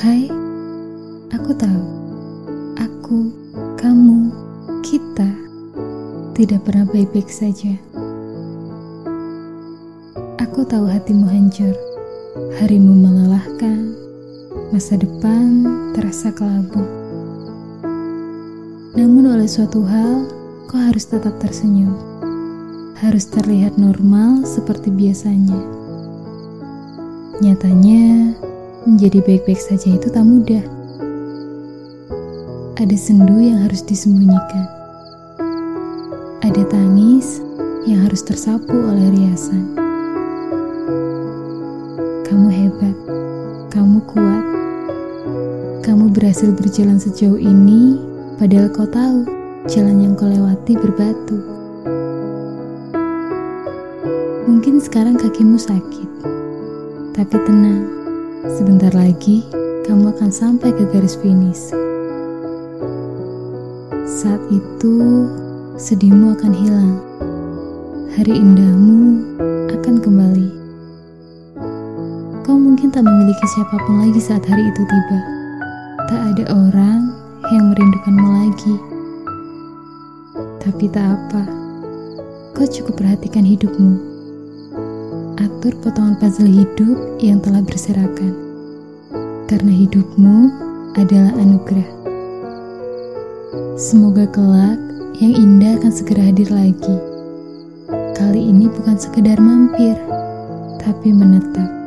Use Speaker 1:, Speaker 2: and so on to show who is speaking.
Speaker 1: Hai, aku tahu, aku, kamu, kita tidak pernah baik-baik saja. Aku tahu hatimu hancur, harimu melelahkan, masa depan terasa kelabu. Namun oleh suatu hal, kau harus tetap tersenyum. Harus terlihat normal seperti biasanya. Nyatanya, menjadi baik-baik saja itu tak mudah. Ada sendu yang harus disembunyikan. Ada tangis yang harus tersapu oleh riasan. Kamu hebat, kamu kuat. Kamu berhasil berjalan sejauh ini, padahal kau tahu jalan yang kau lewati berbatu. Mungkin sekarang kakimu sakit, tapi tenang Sebentar lagi, kamu akan sampai ke garis finish. Saat itu, sedihmu akan hilang. Hari indahmu akan kembali. Kau mungkin tak memiliki siapa pun lagi saat hari itu tiba. Tak ada orang yang merindukanmu lagi. Tapi tak apa, kau cukup perhatikan hidupmu mengatur potongan puzzle hidup yang telah berserakan. Karena hidupmu adalah anugerah. Semoga kelak yang indah akan segera hadir lagi. Kali ini bukan sekedar mampir, tapi menetap.